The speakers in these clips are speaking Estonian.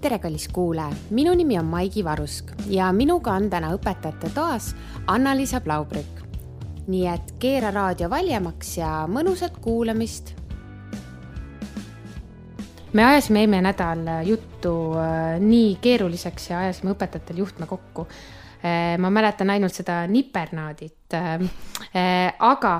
tere, kallis kuulaja, minu nimi on Maigi Varusk ja minuga on täna õpetajate toas Anna-Liisa Blaubrück. nii et keera raadio valjemaks ja mõnusat kuulamist. me ajasime eelmine nädal juttu äh, nii keeruliseks ja ajasime õpetajatel juhtme kokku. Äh, ma mäletan ainult seda nipernaadit, äh, aga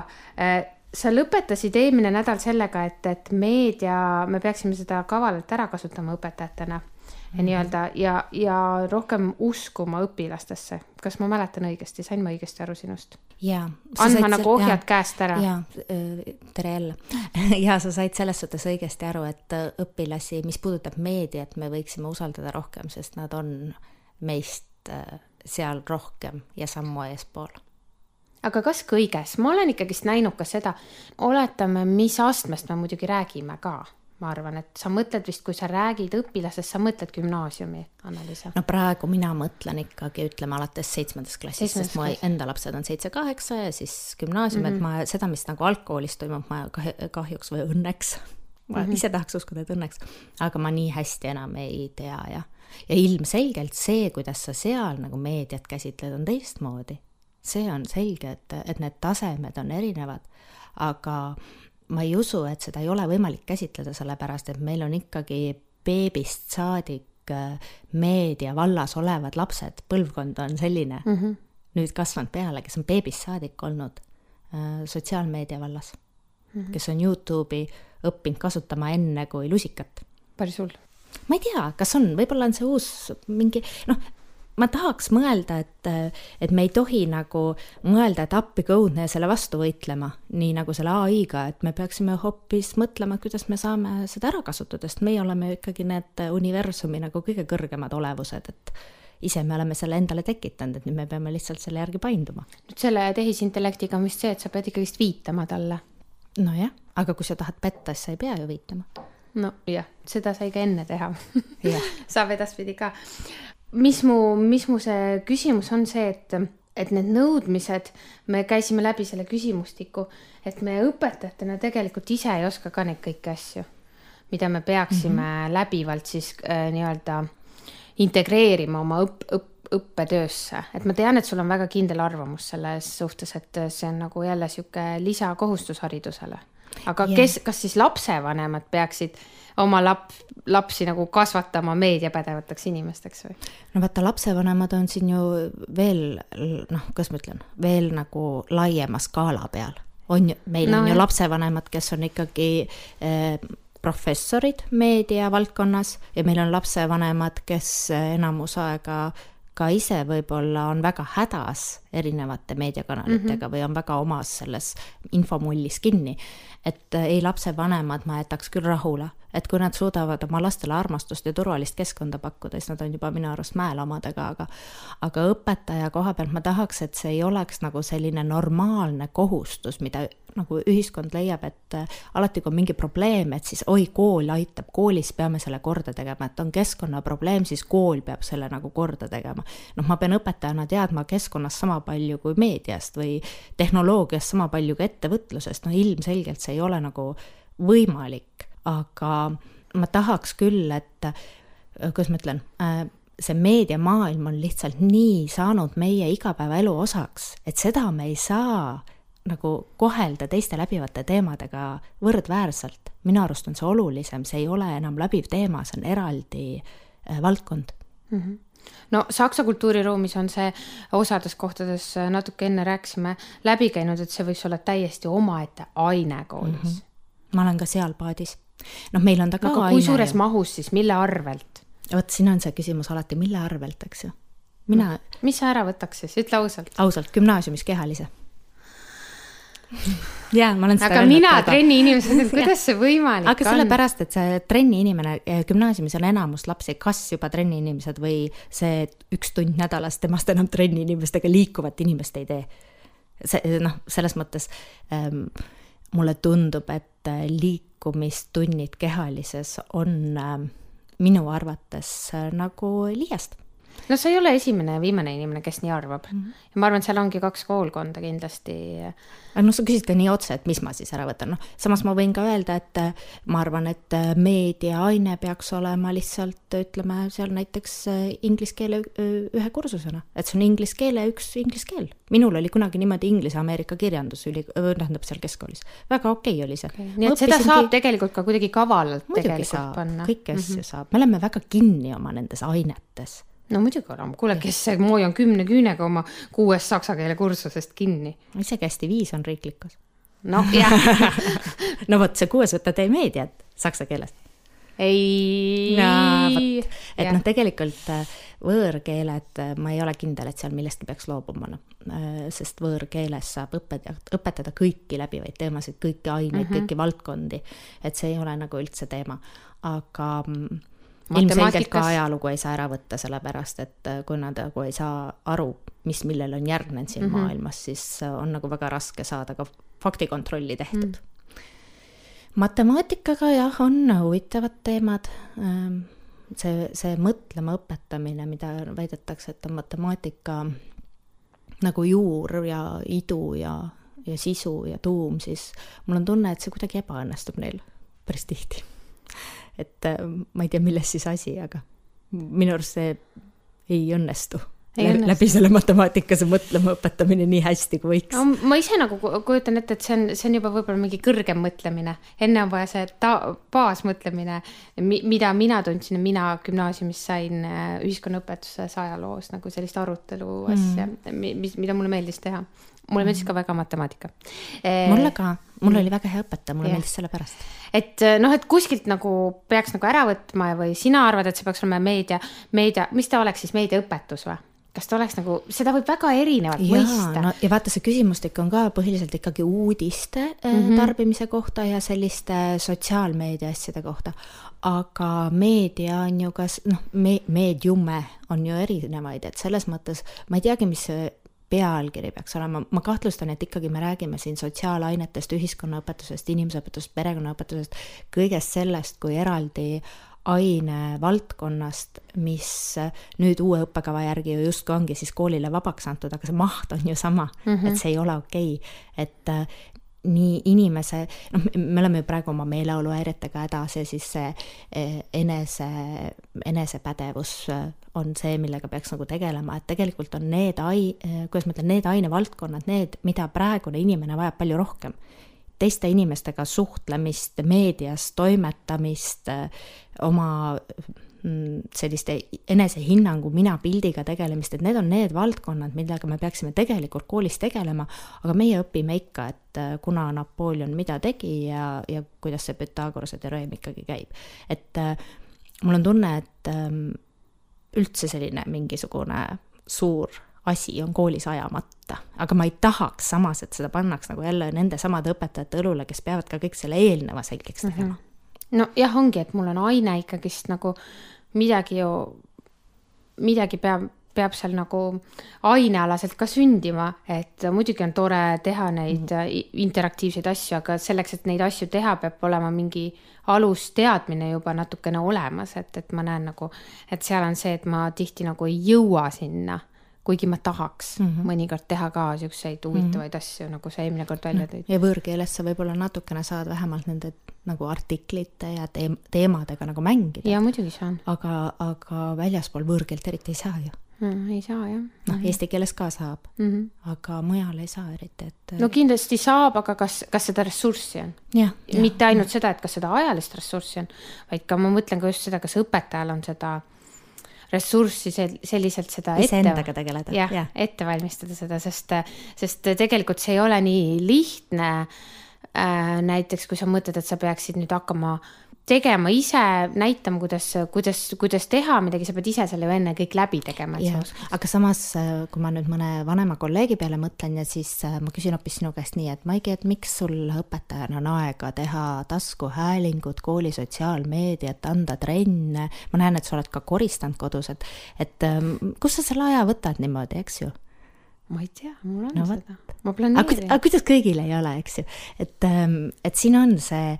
sa lõpetasid eelmine nädal sellega, et, et meedia, me peaksime seda kavalalt ära kasutama õpetajatena ja nii-öelda ja, ja rohkem uskuma õpilastesse. kas ma mäletan õigesti, sain ma õigesti aru sinust? jaa. andma nagu ohjad ja, käest ära. jaa, tere jälle ja sa said selles suhtes õigesti aru, et õpilasi, mis puudutab meediat, me võiksime usaldada rohkem, sest nad on meist seal rohkem ja sammu eespool aga kas kõiges, ma olen ikkagist näinud ka seda, oletame, mis astmest me muidugi räägime ka ma arvan, et sa mõtled vist, kui sa räägid õpilasest, sa mõtled gümnaasiumi, Anneliisa? no praegu mina mõtlen ikkagi, ütleme alates seitsmendast klassist, sest mu enda lapsed on seitse-kaheksa ja siis gümnaasium mm, -hmm. et mhm. ma seda, mis nagu algkoolis toimub, ma kahjuks või õnneks, ma mm -hmm. ise tahaks uskuda, et õnneks, aga ma nii hästi enam ei tea ja, ja ilmselgelt see, kuidas sa seal nagu meediat käsitled, on teistmoodi. see on selge, et, et need tasemed on erinevad, aga ma ei usu, et seda ei ole võimalik käsitleda, sellepärast et meil on ikkagi beebist saadik äh, meedia vallas olevad lapsed, põlvkond on selline mm -hmm. nüüd kasvanud peale, kes on beebist saadik olnud äh, sotsiaalmeedia vallas mm, -hmm. kes on Youtube'i õppinud kasutama enne kui lusikat. päris hull ma ei tea, kas on, võib-olla on see uus mingi, noh, ma tahaks mõelda, et, et me ei tohi nagu mõelda, et appi kui õudne ja selle vastu võitlema, nii nagu selle ai-ga, et me peaksime hoopis mõtlema, kuidas me saame seda ära kasutada, sest meie oleme ju ikkagi need universumi nagu kõige kõrgemad olevused, et ise me oleme selle endale tekitanud, et nüüd me peame lihtsalt selle järgi painduma. nüüd selle tehisintellektiga on vist see, et sa pead ikkagist viitama talle. nojah, aga kui sa tahad petta, siis sa ei pea ju viitama nojah, seda sai ka enne teha saab edaspidi ka mis mu, mis mu see küsimus on see, et, et need nõudmised, me käisime läbi selle küsimustiku, et me õpetajatena tegelikult ise ei oska ka neid kõiki asju, mida me peaksime mm -hmm. läbivalt siis äh, nii-öelda integreerima oma õpp, õpp, õppetöösse, et ma tean, et sul on väga kindel arvamus selles suhtes, et see on nagu jälle sihuke lisakohustus haridusele. aga yeah. kes, kas siis lapsevanemad peaksid oma lap-, lapsi nagu kasvatama meediapädevateks inimesteks või? no vaata, lapsevanemad on siin ju veel noh, kuidas ma ütlen, veel nagu laiema skaala peal. on ju, meil no, on ju jah. lapsevanemad, kes on ikkagi eh, professorid meediavaldkonnas ja meil on lapsevanemad, kes enamus aega ka ise võib-olla on väga hädas erinevate meediakanalitega mm -hmm. või on väga omas selles infomullis kinni. et ei, lapsevanemad ma jätaks küll rahule et kui nad suudavad oma lastele armastust ja turvalist keskkonda pakkuda, siis nad on juba minu arust mäelomadega, aga aga õpetaja koha pealt ma tahaks, et see ei oleks nagu selline normaalne kohustus, mida nagu ühiskond leiab, et äh, alati, kui on mingi probleem, et siis oi, kool aitab, koolis peame selle korda tegema, et on keskkonnaprobleem, siis kool peab selle nagu korda tegema. noh, ma pean õpetajana teadma keskkonnast sama palju kui meediast või tehnoloogiast sama palju kui ettevõtlusest, no ilmselgelt see ei ole nagu võimalik aga ma tahaks küll, et kuidas ma ütlen, äh, see meediamaailm on lihtsalt nii saanud meie igapäevaelu osaks, et seda me ei saa nagu kohelda teiste läbivate teemadega võrdväärselt. minu arust on see olulisem, see ei ole enam läbiv teema, see on eraldi äh, valdkond mm. -hmm no saksa kultuuriruumis on see osades kohtades, äh, natuke enne rääkisime, läbi käinud, et see võiks olla täiesti omaette aine koolis mm. -hmm. ma olen ka seal paadis noh, meil on ta ka aine. kui suures mahus siis, mille arvelt? vot siin on see küsimus alati, mille arvelt, eks ju. mina no,. mis sa ära võtaks siis, ütle ausalt. ausalt, gümnaasiumis kehalise jaa, ma olen seda aga mina aga... trenni inimesena, kuidas see võimalik aga on? sellepärast, et see trenni inimene, eh, gümnaasiumis on enamus lapsi kas juba trenni inimesed või see üks tund nädalas temast enam trenni inimestega liikuvat inimest ei tee. see noh, selles mõttes ähm, mulle tundub, et äh, liikumistunnid kehalises on äh, minu arvates äh, nagu liiast no sa ei ole esimene ja viimane inimene, kes nii arvab mm. -hmm. ja ma arvan, et seal ongi kaks koolkonda kindlasti. noh, sa küsid ka nii otse, et mis ma siis ära võtan, noh, samas ma võin ka öelda, et äh, ma arvan, et äh, meediaaine peaks olema lihtsalt ütleme seal näiteks äh, inglise keele ühe kursusena, et see on inglise keele üks inglise keel. minul oli kunagi niimoodi Inglise-Ameerika kirjandus üli, tähendab seal keskkoolis, väga okei okay oli see okay.. nii et seda saab tegelikult ka kuidagi kavalalt tegelikult saab, panna. kõiki asju mm -hmm. saab, me oleme väga kinni oma nendes ainetes no muidugi oleme, kuule, kes see Moi on kümne küünega oma kuuest saksa keele kursusest kinni. isegi hästi viis on riiklikus. noh, jah no vot, see kuues võtab teie meediat saksa keelest. ei no,. et noh, tegelikult äh, võõrkeeled, äh, ma ei ole kindel, et seal millestki peaks loobuma, noh, äh, sest võõrkeeles saab õpetada, õpetada kõiki läbivaid teemasid, kõiki aineid mm, -hmm. kõiki valdkondi. et see ei ole nagu üldse teema, aga mm, ilmselgelt ka ajalugu ei saa ära võtta, sellepärast et äh, kui nad nagu ei saa aru, mis millele on järgnenud siin mm -hmm. maailmas, siis äh, on nagu väga raske saada ka faktikontrolli tehtud mm. -hmm. matemaatikaga jah, on huvitavad teemad. Ähm, see, see mõtlema õpetamine, mida väidetakse, et on matemaatika nagu juur ja idu ja, ja sisu ja tuum, siis mul on tunne, et see kuidagi ebaõnnestub neil päris tihti et äh, ma ei tea, milles siis asi, aga minu arust see ei õnnestu ei läbi, läbi selle matemaatikase mõtlema õpetamine nii hästi, kui võiks no,. ma ise nagu kujutan ette, et see on, see on juba võib-olla mingi kõrgem mõtlemine, enne on vaja see ta-, baasmõtlemine, mida mina tundsin, mina gümnaasiumis sain äh, ühiskonnaõpetuses ajaloos nagu sellist arutelu asja mm., mis, mida mulle meeldis teha mulle meeldis ka väga matemaatika. mulle ka, mul oli väga hea õpetaja, mulle ja. meeldis selle pärast. et noh, et kuskilt nagu peaks nagu ära võtma või sina arvad, et see peaks olema meedia, meedia, mis ta oleks siis, meediaõpetus või? kas ta oleks nagu, seda võib väga erinevalt ja, mõista no,. ja vaata, see küsimustik on ka põhiliselt ikkagi uudiste mm -hmm. tarbimise kohta ja selliste sotsiaalmeedia asjade kohta. aga meedia on ju kas noh, me-, meediume on ju erinevaid, et selles mõttes ma ei teagi, mis see pealkiri peaks olema, ma kahtlustan, et ikkagi me räägime siin sotsiaalainetest, ühiskonnaõpetusest, inimeseõpetusest, perekonnaõpetusest, kõigest sellest kui eraldi ainevaldkonnast, mis nüüd uue õppekava järgi ju justkui ongi siis koolile vabaks antud, aga see maht on ju sama mm, -hmm. et see ei ole okei okay., et nii inimese, noh, me oleme ju praegu oma meeleoluhäiretega hädas ja siis see eh, enese, enesepädevus eh, on see, millega peaks nagu tegelema, et tegelikult on need ai-, eh, kuidas ma ütlen, need ainevaldkonnad, need, mida praegune inimene vajab palju rohkem. teiste inimestega suhtlemist, meedias toimetamist, oma selliste enesehinnangu, mina-pildiga tegelemist, et need on need valdkonnad, millega me peaksime tegelikult koolis tegelema, aga meie õpime ikka, et äh, kuna Napoleon mida tegi ja, ja kuidas see Pythagorase teoreem ikkagi käib. et äh, mul on tunne, et ähm, üldse selline mingisugune suur asi on koolis ajamata, aga ma ei tahaks samas, et seda pannaks nagu jälle nende samade õpetajate õlule, kes peavad ka kõik selle eelneva selgeks tegema mm. -hmm nojah, ongi, et mul on aine ikkagist nagu midagi ju, midagi peab, peab seal nagu ainealaselt ka sündima, et muidugi on tore teha neid mm. interaktiivseid asju, aga selleks, et neid asju teha, peab olema mingi alusteadmine juba natukene olemas, et, et ma näen nagu, et seal on see, et ma tihti nagu ei jõua sinna kuigi ma tahaks mm -hmm. mõnikord teha ka siukseid huvitavaid mm -hmm. asju, nagu sa eelmine kord välja tõid. ja võõrkeeles sa võib-olla natukene saad vähemalt nende nagu artiklite ja teem-, teemadega nagu mängida. ja muidugi saan. aga, aga väljaspool võõrkeelt eriti ei saa ju mm,. ei saa jah. noh, eesti keeles ka saab mm, -hmm. aga mujal ei saa eriti, et. no kindlasti saab, aga kas, kas seda ressurssi on? mitte ainult ja. seda, et kas seda ajalist ressurssi on, vaid ka ma mõtlen ka just seda, kas õpetajal on seda ressurssi sel-, selliselt seda iseendaga tegeleda. jah ja., ette valmistada seda, sest, sest tegelikult see ei ole nii lihtne äh,. näiteks kui sa mõtled, et sa peaksid nüüd hakkama äh, tegema ise, näitama, kuidas, kuidas, kuidas teha midagi, sa pead ise selle ju enne kõik läbi tegema, et sa oskad. aga samas, kui ma nüüd mõne vanema kolleegi peale mõtlen ja siis äh, ma küsin hoopis sinu käest nii, et Maigi, et miks sul õpetajana on aega teha taskuhäälingut, kooli sotsiaalmeediat, anda trenne, ma näen, et sa oled ka koristanud kodus, et, et ähm, kust sa selle aja võtad niimoodi, eks ju? ma ei tea, mul on no, seda, ma planeerin. aga kuidas kõigil ei ole, eks ju, et, ähm, et siin on see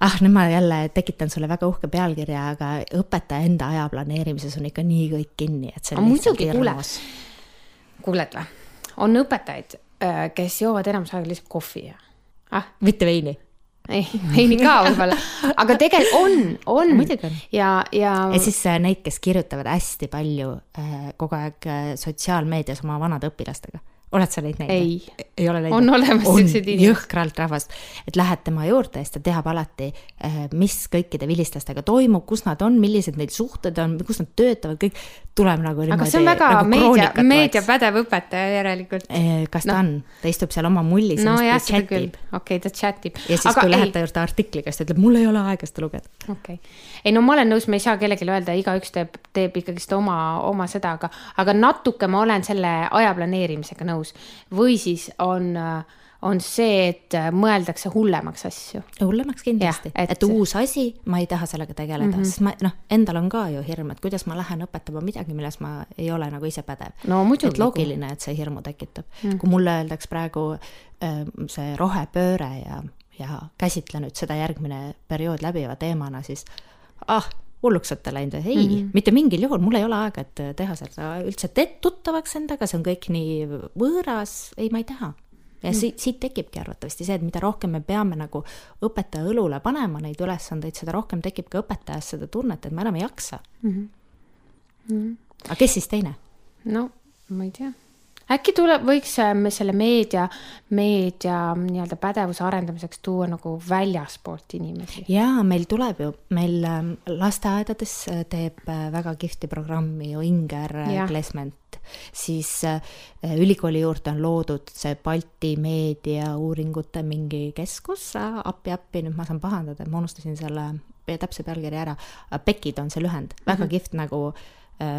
ah, nüüd ma jälle tekitan sulle väga uhke pealkirja, aga õpetaja enda aja planeerimises on ikka nii kõik kinni, et see on lihtsalt hirmus. kuuled või? on õpetajaid, äh, kes joovad enamus aega lihtsalt kohvi ja ah. mitte veini ei, veini ka võib-olla, aga tegelikult on, on. ja, ja. ja siis äh, neid, kes kirjutavad hästi palju äh, kogu aeg sotsiaalmeedias oma vanade õpilastega oled sa neid näinud? ei, ei ole näinud? on olemas siukseid inimesi. jõhkralt rahvast, et lähed tema juurde ja siis ta teab alati, eh, mis kõikide vilistlastega toimub, kus nad on, millised neil suhted on, kus nad töötavad, kõik tuleb nagu niimoodi. aga see on väga nagu meedia, meediapädev õpetaja järelikult. Eh, kas ta no. on, ta istub seal oma mullis no, ja siis chat ib. okei okay,, ta chat ib. ja siis, kui ei. lähed ta juurde artikliga, siis ta ütleb, mul ei ole aega seda lugeda. okei okay., ei no ma olen nõus, me ei saa kellelegi öelda, igaüks teeb, teeb ikkagist oma, oma seda, aga, aga natuke ma olen selle aja planeerimisega nõus või või siis on, on see, et mõeldakse hullemaks asju. hullemaks kindlasti, et, et uus asi, ma ei taha sellega tegeleda mm, -hmm. sest ma noh, endal on ka ju hirm, et kuidas ma lähen õpetama midagi, milles ma ei ole nagu ise pädev. no et loogiline, et see hirmu tekitab mm. -hmm. kui mulle öeldakse praegu äh, see rohepööre ja, ja käsitle nüüd seda järgmine periood läbiva teemana, siis ah hulluks olete läinud või? ei mm, -hmm. mitte mingil juhul, mul ei ole aega, et teha seda üldse tuttavaks endaga, see on kõik nii võõras, ei, ma ei taha. Ja mm. siit, siit tekibki arvatavasti see, et mida rohkem me peame nagu õpetaja õlule panema neid ülesandeid, seda rohkem tekib ka õpetajas seda tunnet, et ma enam ei jaksa mm. -hmm. Mm -hmm. aga kes siis teine? no ma ei tea äkki tuleb, võiks me selle meedia, meedia nii-öelda pädevuse arendamiseks tuua nagu väljaspoolt inimesi? jaa, meil tuleb ju, meil ähm, lasteaedades äh, teeb äh, väga kihvti programmi ju Inger äh, Klesment, siis ülikooli juurde on loodud see Balti meediauuringute mingi keskus, appi-appi, nüüd ma saan pahandada, et ma unustasin selle täpse pealkirja ära, PEKid on see lühend, väga mm -hmm. kihvt nagu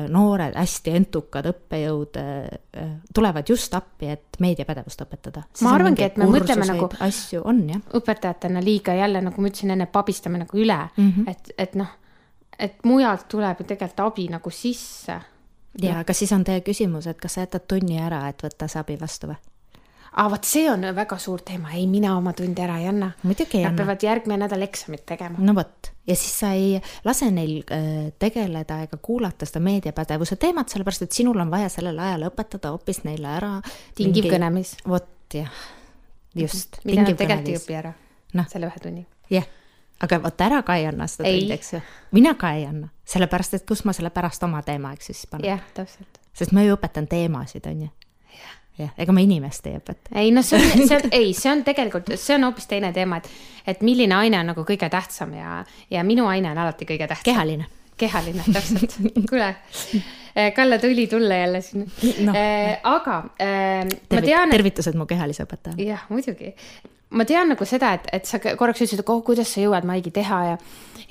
noored, hästi entukad õppejõud äh, äh, tulevad just appi, et meediapädevust õpetada. ma arvangi, et me mõtleme nagu asju on jah. õpetajatena liiga jälle, nagu ma ütlesin enne, pabistame nagu üle mm, -hmm. et, et noh, et mujalt tuleb ju tegelikult abi nagu sisse. ja, aga siis on teie küsimus, et kas sa jätad tunni ära, et võtta see abi vastu või? Aa, vot see on väga suur teema, ei, mina oma tundi ära ei anna. muidugi ei Nad anna. Nad peavad järgmine nädal eksamit tegema. no vot, ja siis sa ei lase neil äh, tegeleda ega kuulata seda meediapädevuse teemat, sellepärast et sinul on vaja sellel ajal õpetada hoopis neile ära. tingiv mingi... kõnemis. vot jah, just. mida nad tegelikult ei õpi ära no. selle ühe tunni. jah yeah aga vot ära ka ei anna seda tundi, eks ju. mina ka ei anna, sellepärast et kus ma selle pärast oma teema, eks ju, siis panen. jah, täpselt. sest ma ju õpetan teemasid, on ju jah, ega ma inimest ei õpeta. ei noh, see on, see on, ei, see on tegelikult, see on hoopis teine teema, et, et milline aine on nagu kõige tähtsam ja, ja minu aine on alati kõige tähtsam. kehaline. kehaline, täpselt kuule, eh, Kalle tuli tulla jälle siin no.. Eh, aga äh, Tervit, ma tean. tervitused mu kehalise õpetajale. jah, muidugi ma tean nagu seda, et, et sa korraks ütlesid, et oh, kuidas sa jõuad Maigi teha ja,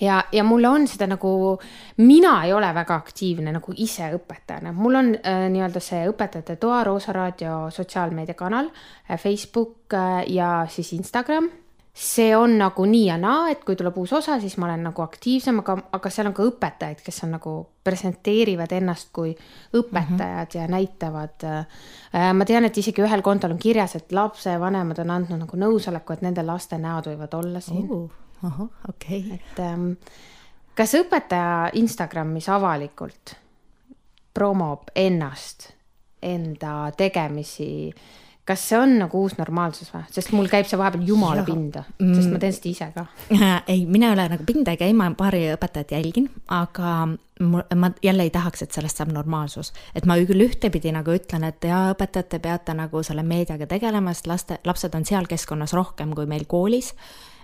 ja, ja mul on seda nagu, mina ei ole väga aktiivne nagu ise õpetajana, mul on äh, nii-öelda see õpetajate toa Roosa Raadio sotsiaalmeediakanal äh,, Facebook äh, ja siis Instagram see on nagu nii ja naa, et kui tuleb uus osa, siis ma olen nagu aktiivsem, aga, aga seal on ka õpetajaid, kes on nagu, presenteerivad ennast kui õpetajad mm -hmm. ja näitavad äh,. ma tean, et isegi ühel kontol on kirjas, et lapsevanemad on andnud nagu nõusoleku, et nende laste näod võivad olla siin uh,. Ahah, okei okay.. et ähm, kas õpetaja Instagramis avalikult promob ennast, enda tegemisi kas see on nagu uus normaalsus või, sest mul käib see vahepeal jumala ja. pinda, sest ma teen seda ise ka. ei, mina ei ole nagu pinda ei käi, ma paari õpetajat jälgin, aga ma jälle ei tahaks, et sellest saab normaalsus. et ma küll ühtepidi nagu ütlen, et jaa, õpetajad, te peate nagu selle meediaga tegelema, sest laste, lapsed on seal keskkonnas rohkem kui meil koolis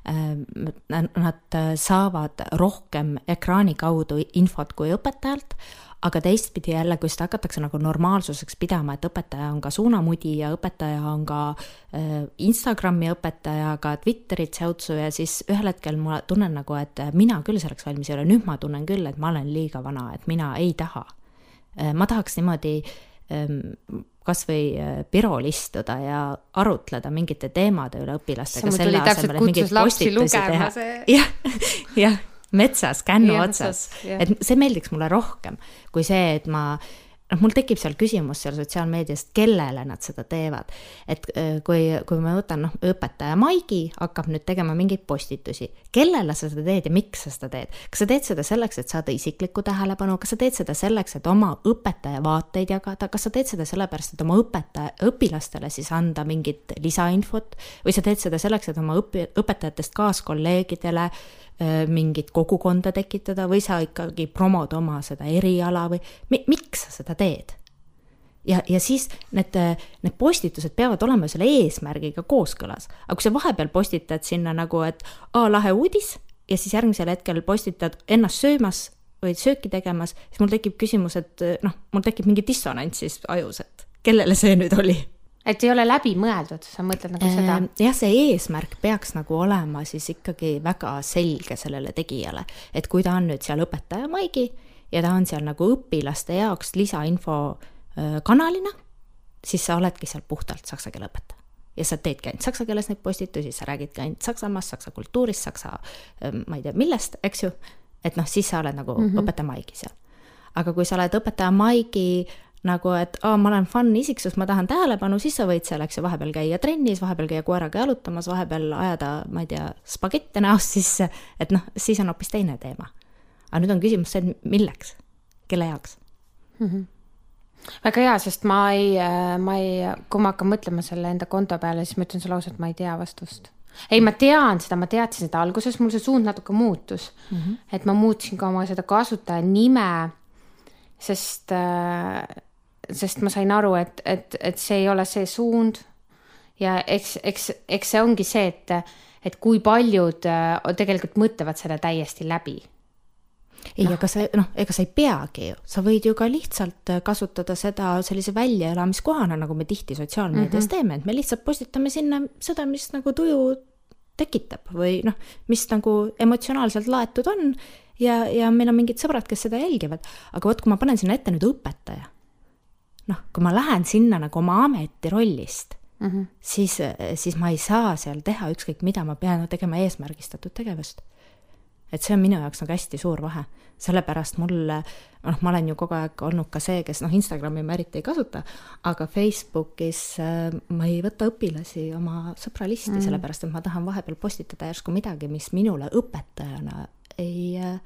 Nad saavad rohkem ekraani kaudu infot kui õpetajalt, aga teistpidi jälle, kui seda hakatakse nagu normaalsuseks pidama, et õpetaja on ka suunamudi ja õpetaja on ka äh, Instagrami õpetaja, ka Twitterit säutsu ja siis ühel hetkel ma tunnen nagu, et mina küll selleks valmis ei ole, nüüd ma tunnen küll, et ma olen liiga vana, et mina ei taha äh,. ma tahaks niimoodi ähm, kas või äh, birol istuda ja arutleda mingite teemade üle õpilastega. jah, jah metsas, kännu otsas, et see meeldiks mulle rohkem kui see, et ma noh, mul tekib seal küsimus seal sotsiaalmeedias, kellele nad seda teevad. et äh, kui, kui ma võtan, noh, õpetaja Maigi hakkab nüüd tegema mingeid postitusi, kellele sa seda teed ja miks sa seda teed? kas sa teed seda selleks, et saada isiklikku tähelepanu, kas sa teed seda selleks, et oma õpetaja vaateid jagada, kas sa teed seda sellepärast, et oma õpetaja, õpilastele siis anda mingit lisainfot või sa teed seda selleks, et oma õpi-, õpetajatest kaaskolleegidele mingit kogukonda tekitada või sa ikkagi promod oma seda eriala või mi, miks sa seda teed? ja, ja siis need, need postitused peavad olema selle eesmärgiga kooskõlas, aga kui sa vahepeal postitad sinna nagu, et aa, lahe uudis ja siis järgmisel hetkel postitad ennast söömas või sööki tegemas, siis mul tekib küsimus, et noh, mul tekib mingi dissonants siis ajus, et kellele see nüüd oli et ei ole läbimõeldud, sa mõtled nagu seda? Ehm, jah, see eesmärk peaks nagu olema siis ikkagi väga selge sellele tegijale, et kui ta on nüüd seal õpetaja maigi ja ta on seal nagu õpilaste jaoks lisainfo kanalina, siis sa oledki seal puhtalt saksa keele õpetaja. ja sa teedki ainult saksa keeles neid postitusi, sa räägidki ainult Saksamaast, saksa kultuurist, saksa ma ei tea, millest, eks ju, et noh, siis sa oled nagu mm -hmm. õpetaja maigi seal. aga kui sa oled õpetaja maigi nagu, et aa, ma olen fun isiksus, ma tahan tähelepanu, siis sa võid seal, eks ju, vahepeal käia trennis, vahepeal käia koeraga jalutamas, vahepeal ajada, ma ei tea, spagette näost sisse, et noh, siis on hoopis teine teema. aga nüüd on küsimus see, et milleks, kelle jaoks mm? -hmm väga hea, sest ma ei, ma ei, kui ma hakkan mõtlema selle enda konto peale, siis ma ütlen sulle ausalt, ma ei tea vastust. ei, ma tean seda, ma teadsin seda alguses, mul see suund natuke muutus mm. -hmm. et ma muutsin ka oma seda kasutaja nime, sest äh, sest ma sain aru, et, et, et see ei ole see suund. ja eks, eks, eks see ongi see, et, et kui paljud äh, tegelikult mõtlevad selle täiesti läbi ei no., aga sa noh, ega sa ei peagi ju, sa võid ju ka lihtsalt äh, kasutada seda sellise väljaelamiskohana, nagu me tihti sotsiaalmeedias mm -hmm. teeme, et me lihtsalt postitame sinna seda, mis nagu tuju tekitab või noh, mis nagu emotsionaalselt laetud on ja, ja meil on mingid sõbrad, kes seda jälgivad. aga vot, kui ma panen sinna ette nüüd õpetaja noh, kui ma lähen sinna nagu oma ameti rollist mm, -hmm. siis, siis ma ei saa seal teha ükskõik mida, ma pean tegema eesmärgistatud tegevust. et see on minu jaoks nagu hästi suur vahe, sellepärast mulle, noh, ma olen ju kogu aeg olnud ka see, kes noh, Instagrami ma eriti ei kasuta, aga Facebookis äh, ma ei võta õpilasi oma sõbralisti mm, -hmm. sellepärast et ma tahan vahepeal postitada järsku midagi, mis minule õpetajana ei äh,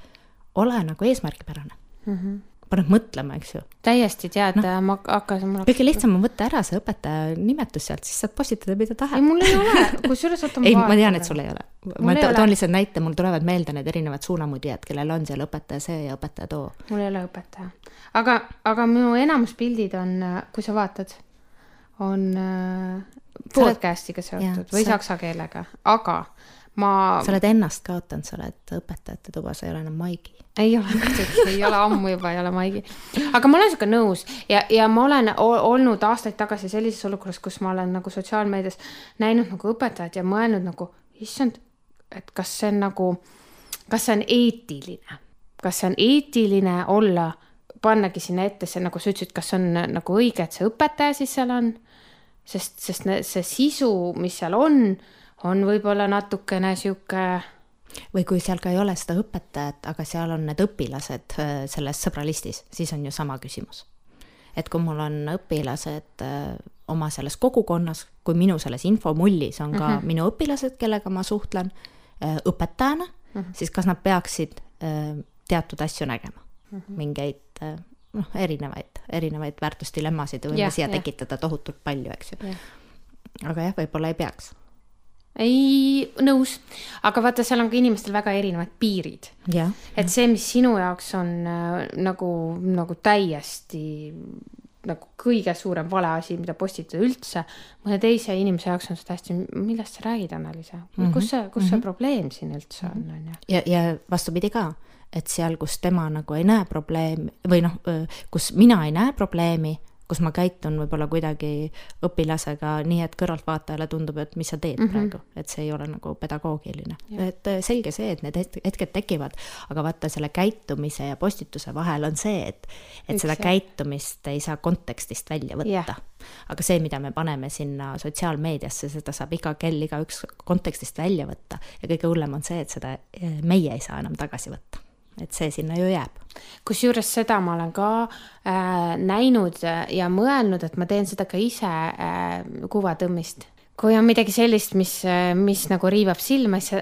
ole nagu eesmärgipärane mm. -hmm paneb mõtlema, eks ju. täiesti tead no,, ma hakkasin. kõige lihtsam on võtta ära see õpetaja nimetus sealt, siis saad postitada, mida tahad. ei, mul ei ole, kusjuures oota. ei, ma tean, et sul ei ole. ma to toon lihtsalt näite, mul tulevad meelde need erinevad suunamudijad, kellel on seal õpetaja see ja õpetaja too. mul ei ole õpetaja. aga, aga minu enamus pildid on, kui sa vaatad, on äh, podcast'iga seotud või sa... saksa keelega, aga ma. sa oled ennast kaotanud, sa oled õpetajate tuba, sa ei ole enam Maigi. ei ole ei ole ammu juba ei ole Maigi. aga ma olen sinuga nõus ja, ja ma olen olnud aastaid tagasi sellises olukorras, kus ma olen nagu sotsiaalmeedias näinud nagu õpetajat ja mõelnud nagu, issand, et kas see on nagu, kas see on eetiline, kas see on eetiline olla, pannagi sinna ette see, nagu sa ütlesid, kas on nagu õige, et see õpetaja siis seal on, sest, sest see sisu, mis seal on on võib-olla natukene sihuke või kui seal ka ei ole seda õpetajat, aga seal on need õpilased äh, selles sõbralistis, siis on ju sama küsimus. et kui mul on õpilased äh, oma selles kogukonnas, kui minu selles infomullis on ka mm -hmm. minu õpilased, kellega ma suhtlen äh, õpetajana mm, -hmm. siis kas nad peaksid teatud asju nägema mm, -hmm. mingeid noh, erinevaid, erinevaid väärtusdilemmasid võime ja, siia ja. tekitada tohutult palju, eks ju. aga jah, võib-olla ei peaks ei, nõus, aga vaata, seal on ka inimestel väga erinevad piirid. et see, mis sinu jaoks on äh, nagu, nagu täiesti nagu kõige suurem vale asi, mida postitada üldse, mõne teise inimese jaoks on see täiesti, millest sa räägid, Anneliisa mm, -hmm. kus see, kus see mm -hmm. probleem siin üldse on, on ju. ja, ja vastupidi ka, et seal, kus tema nagu ei näe probleemi või noh, kus mina ei näe probleemi kus ma käitun võib-olla kuidagi õpilasega nii, et kõrvaltvaatajale tundub, et mis sa teed mm -hmm. praegu, et see ei ole nagu pedagoogiline. et äh, selge see, et need hetked tekivad, aga vaata selle käitumise ja postituse vahel on see, et, et Üks seda käitumist ei saa kontekstist välja võtta yeah. aga see, mida me paneme sinna sotsiaalmeediasse, seda saab iga kell igaüks kontekstist välja võtta ja kõige hullem on see, et seda äh, meie ei saa enam tagasi võtta. Et see sinna ju jääb kusjuures seda ma olen ka äh, näinud ja mõelnud, et ma teen seda ka ise äh, kuvatõmmist. kui on midagi sellist, mis, mis nagu riivab silma, siis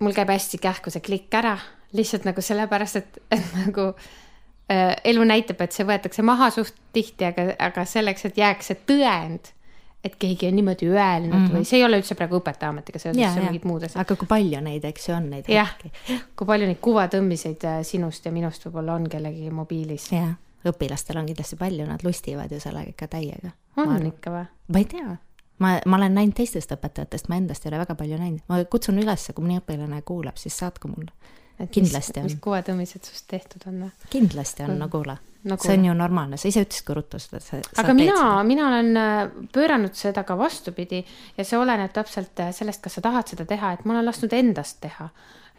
mul käib hästi kähku see klikk ära, lihtsalt nagu sellepärast, et, et nagu äh, elu näitab, et see võetakse maha suht tihti, aga, aga selleks, et jääks see tõend et keegi on niimoodi öelnud mm -hmm. või see ei ole üldse praegu õpetajaametiga seoses, see on mingid muud asjad. aga kui palju neid, eks ju, on neid hetki? kui palju neid kuvatõmmiseid äh, sinust ja minust võib-olla on kellegi mobiilis? jah, õpilastel on kindlasti palju, nad lustivad ju sellega ikka täiega. on ma, ikka või? ma ei tea ma, ma olen näinud teistest õpetajatest, ma endast ei ole väga palju näinud, ma kutsun üles, kui mõni õpilane kuulab, siis saatke mulle kindlasti mis, on. mis kuvatõmmised sinust tehtud on või? kindlasti on, no kuule no,. see on ju normaalne, sa ise ütlesid ka ruttu seda, sa. aga mina, mina olen äh, pööranud seda ka vastupidi ja see oleneb täpselt äh, sellest, kas sa tahad seda teha, et ma olen lasknud endast teha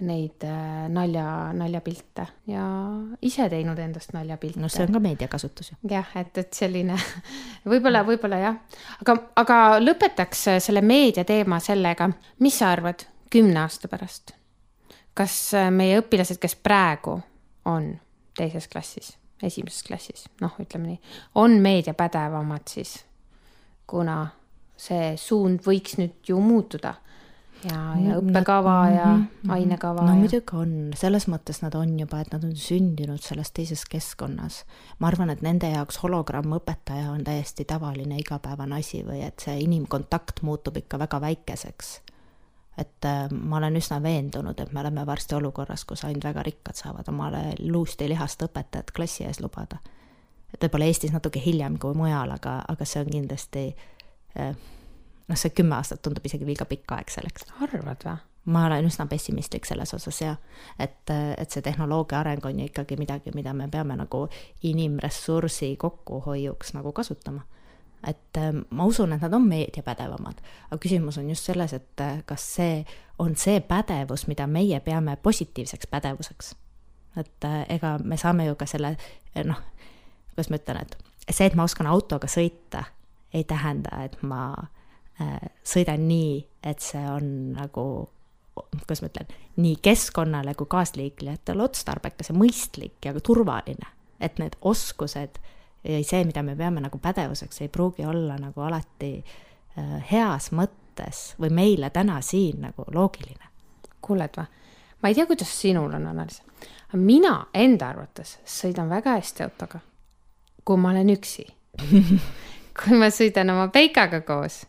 neid äh, nalja, naljapilte ja ise teinud endast naljapilte. no see on ka meediakasutus ju. jah, et, et selline võib-olla, võib-olla jah, aga, aga lõpetaks selle meedia teema sellega, mis sa arvad kümne aasta pärast kas meie õpilased, kes praegu on teises klassis, esimeses klassis, noh, ütleme nii, on meediapädevamad siis, kuna see suund võiks nüüd ju muutuda ja, ja õppekava no, ja mm -hmm. ainekava. no ja... muidugi on, selles mõttes nad on juba, et nad on sündinud selles teises keskkonnas. ma arvan, et nende jaoks hologrammõpetaja on täiesti tavaline igapäevane asi või et see inimkontakt muutub ikka väga väikeseks et äh, ma olen üsna veendunud, et me oleme varsti olukorras, kus ainult väga rikkad saavad omale luust ja lihast õpetajat klassi ees lubada. et võib-olla Eestis natuke hiljem kui mujal, aga, aga see on kindlasti äh, noh, see kümme aastat tundub isegi liiga pikk aeg selleks. arvad või? ma olen üsna pessimistlik selles osas ja et, et see tehnoloogia areng on ju ikkagi midagi, mida me peame nagu inimressursi kokkuhoiuks nagu kasutama et ähm, ma usun, et nad on meediapädevamad, aga küsimus on just selles, et äh, kas see on see pädevus, mida meie peame positiivseks pädevuseks. et äh, ega me saame ju ka selle äh, noh, kuidas ma ütlen, et see, et ma oskan autoga sõita, ei tähenda, et ma sõidan nii, et see on nagu kuidas ma ütlen, nii keskkonnale kui kaasliiklejatele otstarbekas ja mõistlik ja turvaline, et need oskused ja see, mida me peame nagu pädevuseks, ei pruugi olla nagu alati äh, heas mõttes või meile täna siin nagu loogiline. kuuled või? ma ei tea, kuidas sinul on, Anneliis, aga mina enda arvates sõidan väga hästi autoga, kui ma olen üksi kui ma sõidan oma Peikaga koos,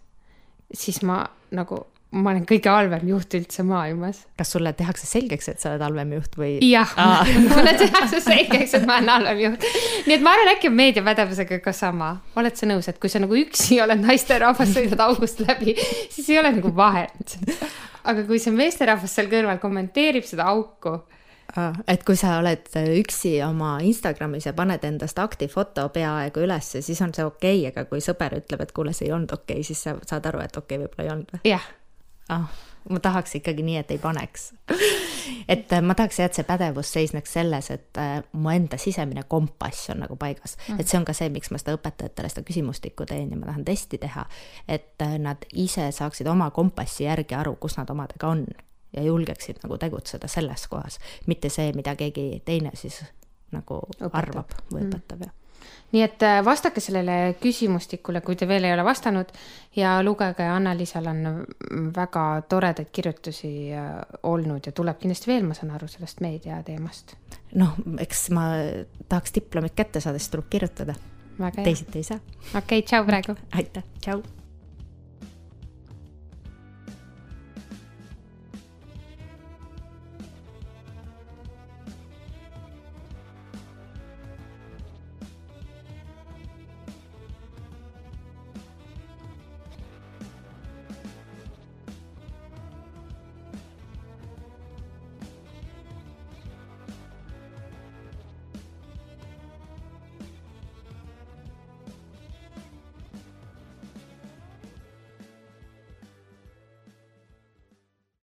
siis ma nagu ma olen kõige halvem juht üldse maailmas. kas sulle tehakse selgeks, et sa oled halvem juht või? jah ah. mulle tehakse selgeks, et ma olen halvem juht. nii et ma arvan, äkki on meediapädevusega ka sama. oled sa nõus, et kui sa nagu üksi oled naisterahvas, sõidad august läbi, siis ei ole nagu vahet. aga kui see meesterahvas seal kõrval kommenteerib seda auku et kui sa oled üksi oma Instagramis ja paned endast aktifoto peaaegu ülesse, siis on see okei okay,, aga kui sõber ütleb, et kuule, see ei olnud okei okay,, siis sa saad aru, et okei okay,, võib-olla ei olnud või? jah ah, ma tahaks ikkagi nii, et ei paneks. et äh, ma tahaks jah, et see pädevus seisneks selles, et äh, mu enda sisemine kompass on nagu paigas mm., et see on ka see, miks ma seda õpetajatele seda küsimustikku teen ja ma tahan testi teha, et äh, nad ise saaksid oma kompassi järgi aru, kus nad omadega on ja julgeksid nagu tegutseda selles kohas, mitte see, mida keegi teine siis nagu õpetab. arvab või õpetab mm. jah nii et äh, vastake sellele küsimustikule, kui te veel ei ole vastanud ja lugege, Anna-Liisal on väga toredaid kirjutusi äh, olnud ja tuleb kindlasti veel, ma saan aru, sellest meediateemast. noh, eks ma tahaks diplomit kätte saada, siis tuleb kirjutada. teisiti ei saa. okei okay,, tšau praegu. aitäh, tšau